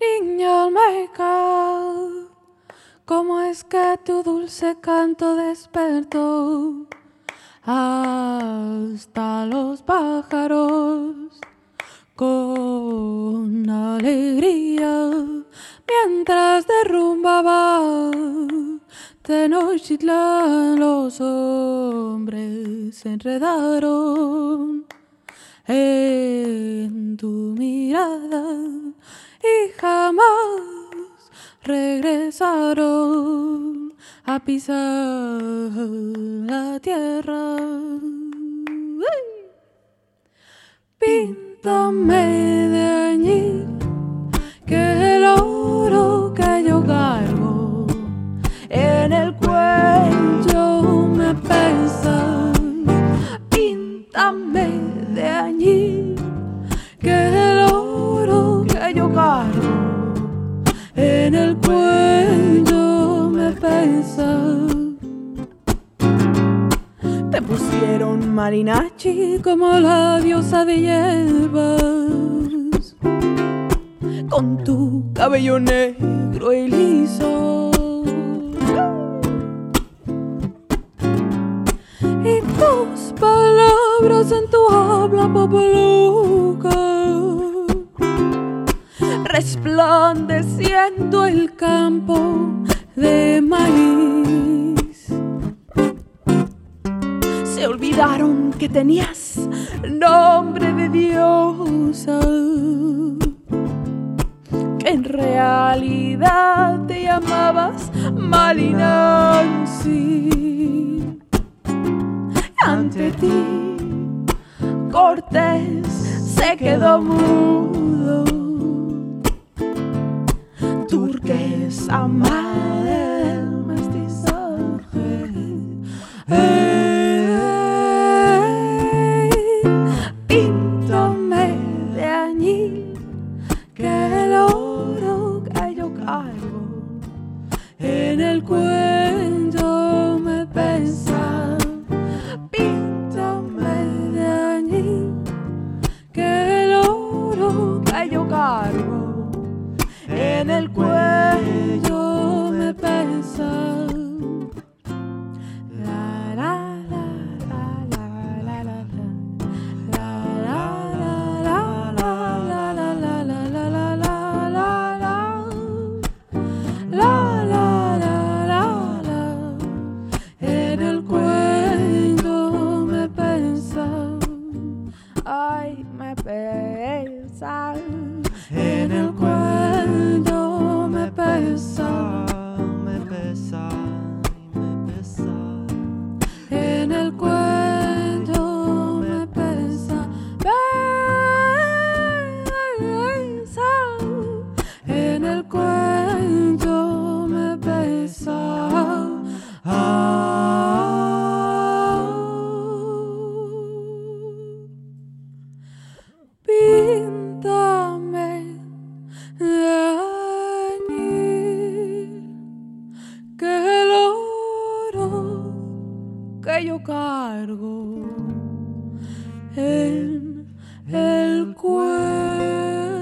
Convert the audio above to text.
Niña Olmeca, ¿cómo es que tu dulce canto despertó hasta los pájaros con alegría mientras derrumbaba Tenochtitlan los hombres se enredaron en tu mirada regresaron a pisar la tierra. Píntame de allí que el oro que yo cargo en el cuello me pesa. Píntame de allí que el oro que yo cargo en el cuello me pesa. Te pusieron marinachi como la diosa de hierbas, con tu cabello negro y liso. Y tus palabras en tu habla popoluca resplandeciendo el campo de maíz. Se olvidaron que tenías nombre de diosa, que en realidad te llamabas Malinansi. Ante ti, Cortés se quedó mudo Hey. en el cuerpo. que yo cargo en el cuello.